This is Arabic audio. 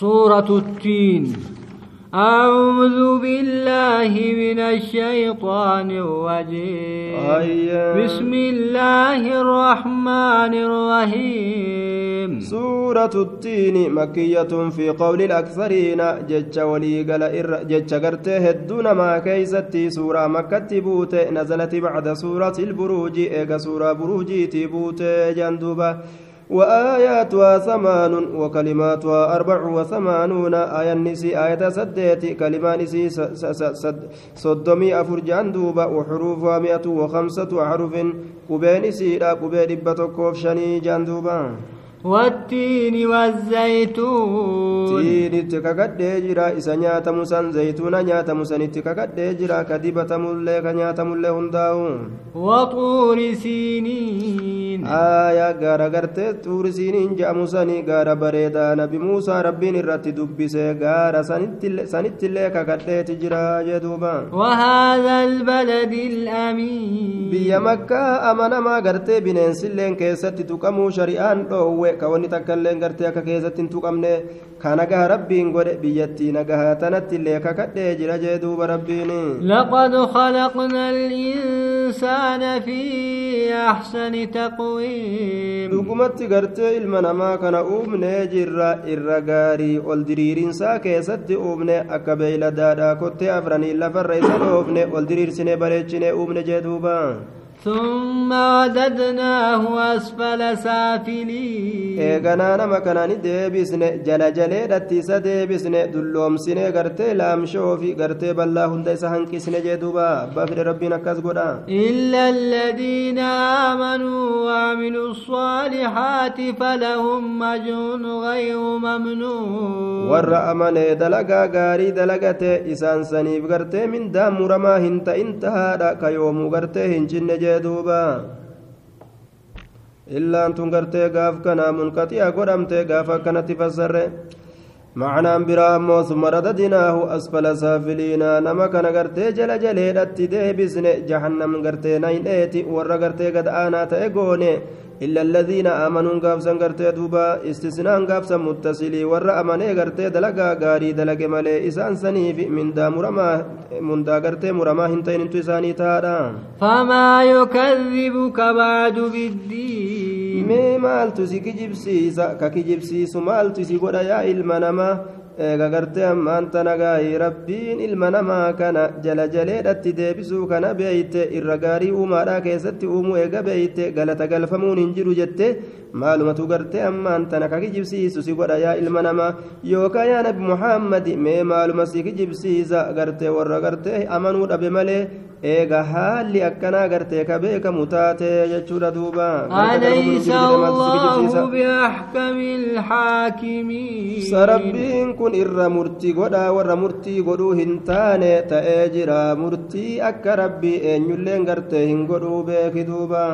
سورة التين. أعوذ بالله من الشيطان الرجيم. أيا. بسم الله الرحمن الرحيم. سورة التين مكية في قول الأكثرين جج ولي قال إر جج قرته الدون ما كيستي سورة مكة بوت نزلت بعد سورة البروج إيقا سورة بروجي تبوت جندوبة وآياتها ثمان وكلماتها أربع وثمانون. آية النسي آية سديت كلمة نسي صدمي أفرجان دوبا وحروفها مئة وخمسة أحرف. قبين سيرا قبين بتكوف شني جندوبا والتين والزيتون tiinitti kakadhee jira isa nyaatamu san zaytuuna nyaatamu sanitti kakadhee jira ka dibatamullee ka nyaatamullee hundaa'u وطور سينين aayaa gaara gartee xuurisiiniin je'amu sani gaara bareedaa nabi muusaa rabbiin irratti dubbise gaara sanittillee sanittillee kakadheeti jira jeduuba وهذا البلد الأمين biyya makkaa amanamaa gartee bineensilleen keessatti tuqamuu shari'aan dhoowwe ka wanni takkailleen gartee akka keessatti hin tuqamne ka nagaha rabbiin godhe biyyattii nagaha tanattillee kakadhee jira jee duuba rabbiin لقد خلقنا الإنسان في أحسن تقويم dhugumatti gartee ilma namaa kana uumnee jirra irra gaarii ol diriirinsaa keessatti uumne akka beeyladaadha kottee afranii lafarra isa dhoofne ol diriirsine bareechine uumne jee duuba ثم عددناه أسفل سافلين. إيغانا نما كانان ديبسن جل جل دتي سديبسن دلوم سين غرتي لام شوفي غرتي بالله هند سهن كسن جدوبا. بفر ربنا كاز غدا إلا الذين آمنوا وعملوا الصالحات فلهم مجون غير ممنون. ور أمن دلغا غاري دلغت إسان سنيب غرتي من دام رما هنت انتهى كيوم غرتي هنجن جي jee duuba illaan tun gartee gaaf kana munqaxi'a godhamte gaaf akkanatti fassarre معنى برا أمو ثم رددناه أسفل سافلين نما كان غرتي جل جليدتي ديبسن جهنم غرتي نين ايتي ور غرتي قد آنا تأغوني إلا الذين آمنوا غافسا غرتي دوبا استثناء غافسا متصلي ور أمني غرتي دلقا غاري دلق ملي إسان سنيف من دا مرما من دا غرتي مرما هنتين انتو إساني تارا فما يكذبك بعد بالدين mee maaltu si kijibsiisa ka kijibsiisu maaltu si godha yaa ilma namaa eega gartee ammaan tana gaa'ii rabbiin ilma namaa kana jala jaleedhatti deebisuu kana beeyte irra gaarii uumaadhaa keessatti uumuu eega beeyte galata galfamuun hin jiru jette maalumatu gartee ammaan tana ka kijibsiisu si godha yaa ilma namaa. Yookaan yaa nabi muhammadi mee maaluma si kijibsiisa gartee warra gartee amanuu dhabe malee eega haalli akkanaa gartee ka beekamu taate jechuudha duuba. Sarabbiin kun irra murti godha warra murtii godhuu hin taane ta'ee jira. Murtii akka rabbii eenyulleen gartee hin godhuu beeki duuba.